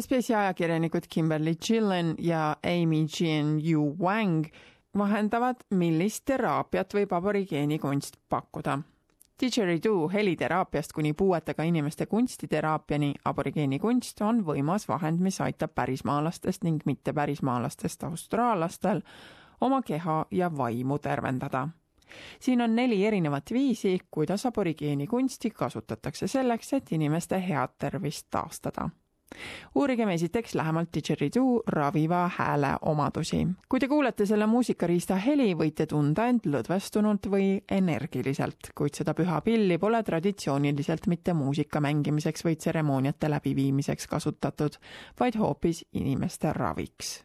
SBS-i ajakirjanikud Kimberly Chillen ja Amy Jean Yu Wang vahendavad, millist teraapiat võib aborigeeni kunst pakkuda. Didgeridoo heliteraapiast kuni puuetega inimeste kunstiteraapiani. Aborigeeni kunst on võimas vahend, mis aitab pärismaalastest ning mittepärismaalastest austraallastel oma keha ja vaimu tervendada. Siin on neli erinevat viisi, kuidas aborigeeni kunsti kasutatakse selleks, et inimeste head tervist taastada uurigem esiteks lähemalt didgeridoo raviva hääle omadusi. kui te kuulete selle muusikariista heli, võite tunda end lõdvestunult või energiliselt, kuid seda püha pilli pole traditsiooniliselt mitte muusika mängimiseks või tseremooniate läbiviimiseks kasutatud, vaid hoopis inimeste raviks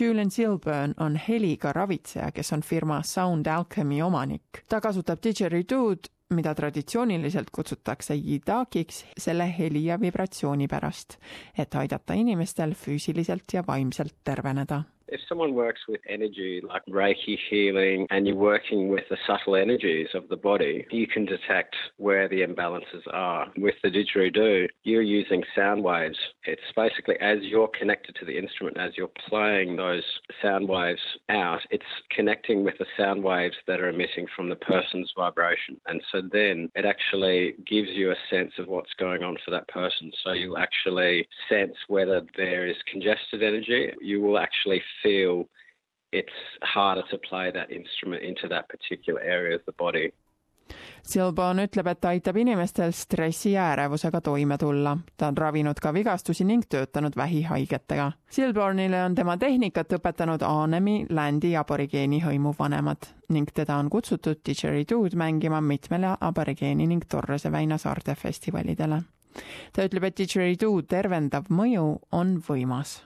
Julian Silburn on heliga ravitseja, kes on firma Sound Alchemy omanik. ta kasutab didgeridood mida traditsiooniliselt kutsutakse jidakiks selle heli ja vibratsiooni pärast, et aidata inimestel füüsiliselt ja vaimselt terveneda If someone works with energy like Reiki healing and you're working with the subtle energies of the body, you can detect where the imbalances are. With the didgeridoo, you're using sound waves. It's basically as you're connected to the instrument, as you're playing those sound waves out, it's connecting with the sound waves that are emitting from the person's vibration. And so then it actually gives you a sense of what's going on for that person. So you'll actually sense whether there is congested energy. You will actually feel it's harder to play that instrument into that particular area of the body. Silbon ütleb, et aitab inimestel stressi ja ärevusega toime tulla. ta on ravinud ka vigastusi ning töötanud vähihaigetega. Silbornile on tema tehnikat õpetanud Aanemi Landi aborigeeni hõimu vanemad ning teda on kutsutud didgeridood mängima mitmele aborigeeni ning Torrese väina saarte festivalidele. ta ütleb, et didgeridoo tervendav mõju on võimas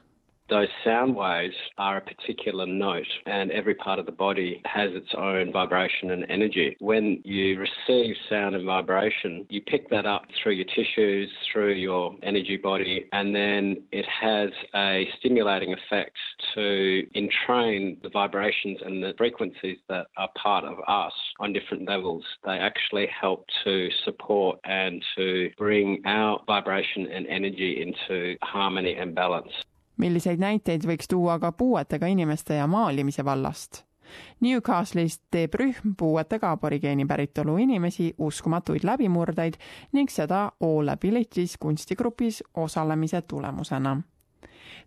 Those sound waves are a particular note, and every part of the body has its own vibration and energy. When you receive sound and vibration, you pick that up through your tissues, through your energy body, and then it has a stimulating effect to entrain the vibrations and the frequencies that are part of us on different levels. They actually help to support and to bring our vibration and energy into harmony and balance. Milliseid näiteid võiks tuua ka puuetega inimeste ja maalimise vallast? Newcastle'is teeb rühm puuetega aborigeeni päritolu inimesi uskumatuid läbimurdeid ning seda All Abilities kunstigrupis osalemise tulemusena.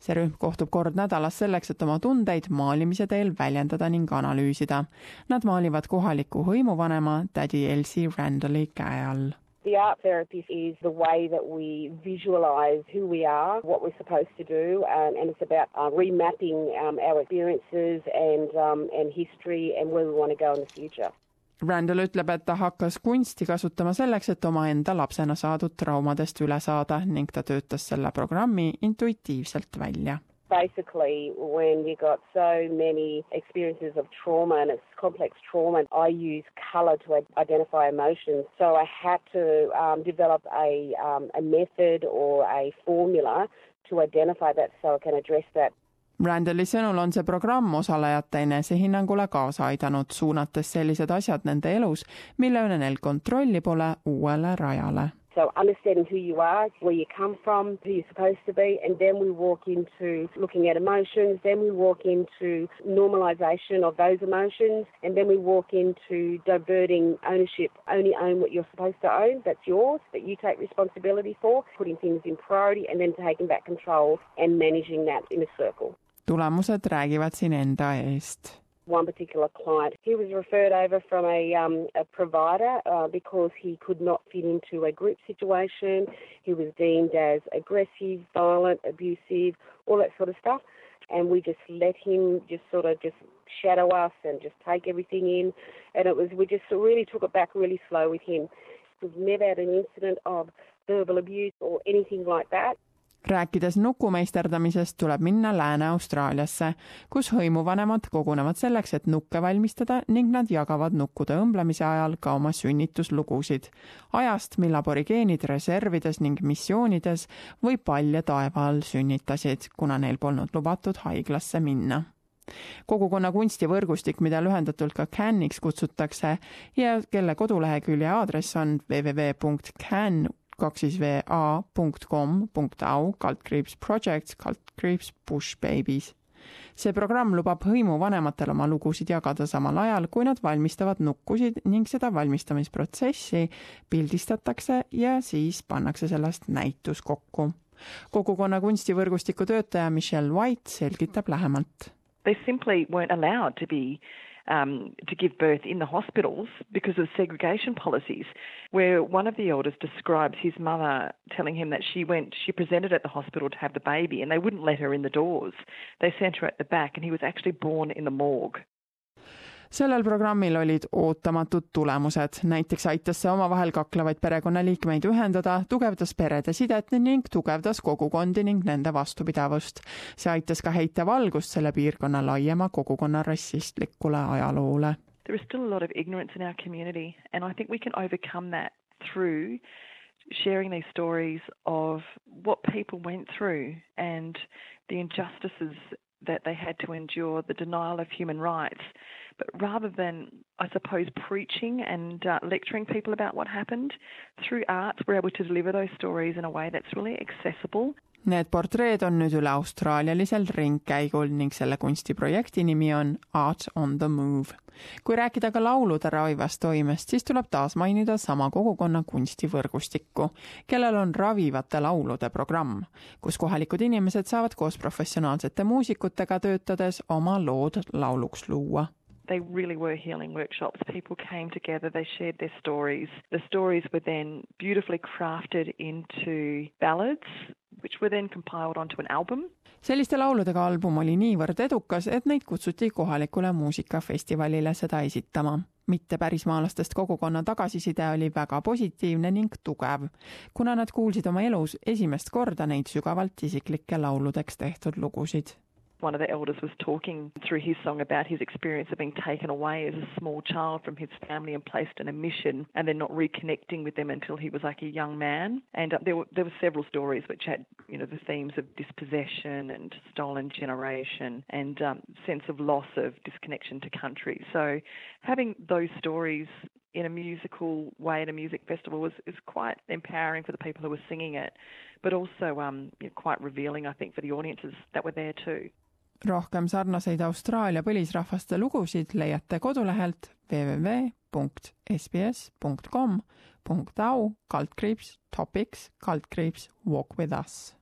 see rühm kohtub kord nädalas selleks, et oma tundeid maalimise teel väljendada ning analüüsida. Nad maalivad kohaliku hõimuvanema tädi Elsie Randalli käe all The art therapy is the way that we visualise who we are, what we're supposed to do, um, and it's about uh, remapping um, our experiences and, um, and history and where we want to go in the future. Randall ütleb, et ta hakkas kunsti kasutama selleks, et omaenda lapsena saadud traumadest üle saada ning ta töötas selle programmi intuitiivselt välja basically when you got so many experiences of trauma and it's complex trauma, I use colour to identify emotions. So I had to um, develop a, um, a method or a formula to identify that so I can address that. Randalli sõnul on see programm osalejate enesehinnangule kaasa aidanud, suunates sellised asjad nende elus, mille üle neil kontrolli pole, uuele rajale So understanding who you are, where you come from, who you're supposed to be, and then we walk into looking at emotions, then we walk into normalisation of those emotions, and then we walk into diverting ownership. Only own what you're supposed to own, that's yours, that you take responsibility for, putting things in priority, and then taking back control and managing that in a circle. tulemused räägivad siin enda eest one particular client. He was referred over from a, um, a provider uh, because he could not fit into a group situation. He was deemed as aggressive, violent, abusive, all that sort of stuff. And we just let him just sort of just shadow us and just take everything in. And it was, we just really took it back really slow with him. We've never had an incident of verbal abuse or anything like that. Rääkides nukumeisterdamisest, tuleb minna Lääne-Austraaliasse, kus hõimuvanemad kogunevad selleks, et nukke valmistada ning nad jagavad nukkude õmblemise ajal ka oma sünnituslugusid. ajast, mil aborigeenid reservides ning missioonides või palja taeva all sünnitasid, kuna neil polnud lubatud haiglasse minna kogukonna kunstivõrgustik, mida lühendatult ka CAN-iks kutsutakse ja kelle kodulehekülje aadress on www.can kaks siis va punkt kom punkt au kaldkriips projects kaldkriips push babies see programm lubab hõimu vanematel oma lugusid jagada samal ajal, kui nad valmistavad nukkusid ning seda valmistamisprotsessi pildistatakse ja siis pannakse sellest näitus kokku. kogukonna kunstivõrgustiku töötaja Michelle White selgitab lähemalt. They simply weren't allowed to be um, to give birth in the hospitals because of segregation policies, where one of the elders describes his mother telling him that she went, she presented at the hospital to have the baby, and they wouldn't let her in the doors. They sent her at the back, and he was actually born in the morgue. Sellel programmil olid ootamatud tulemused, näiteks aitas see omavahel kaklevaid perekonnaliikmeid ühendada, tugevdas perede sidet ning tugevdas kogukondi ning nende vastupidavust. see aitas ka heita valgust selle piirkonna laiema kogukonna rassistlikule ajaloole. There is still a lot of ignorance in our community and I think we can overcome that through sharing these stories of what people went through and the injustices that they had to endure, the denial of human rights. But rather than, I suppose, preaching and uh, lecturing people about what happened, through art, we're able to deliver those stories in a way that's really accessible. Need portreed on nüüd üle austraalialisel ringkäigul ning selle kunstiprojekti nimi on Art on the Move. kui rääkida ka laulude ravivast toimest, siis tuleb taas mainida sama kogukonna kunstivõrgustikku, kellel on ravivate laulude programm, kus kohalikud inimesed saavad koos professionaalsete muusikutega töötades oma lood lauluks luua they really were healing workshops. People came together, they shared their stories. The stories were then beautifully crafted into ballads, which were then compiled onto an album. selliste lauludega album oli niivõrd edukas, et neid kutsuti kohalikule muusikafestivalile seda esitama. mitte pärismaalastest kogukonna tagasiside oli väga positiivne ning tugev, kuna nad kuulsid oma elus esimest korda neid sügavalt isiklikke lauludeks tehtud lugusid one of the elders was talking through his song about his experience of being taken away as a small child from his family and placed in a mission and then not reconnecting with them until he was like a young man. And uh, there were there were several stories which had you know the themes of dispossession and stolen generation and um, sense of loss of disconnection to country. So having those stories in a musical way at a music festival was is quite empowering for the people who were singing it, but also um, quite revealing, I think, for the audiences that were there too. Rohkem sarnaseid Austraalia põlisrahvaste lugusid leiate kodulehelt www.sbs.com.au kaldkriips topics kaldkriips walk with us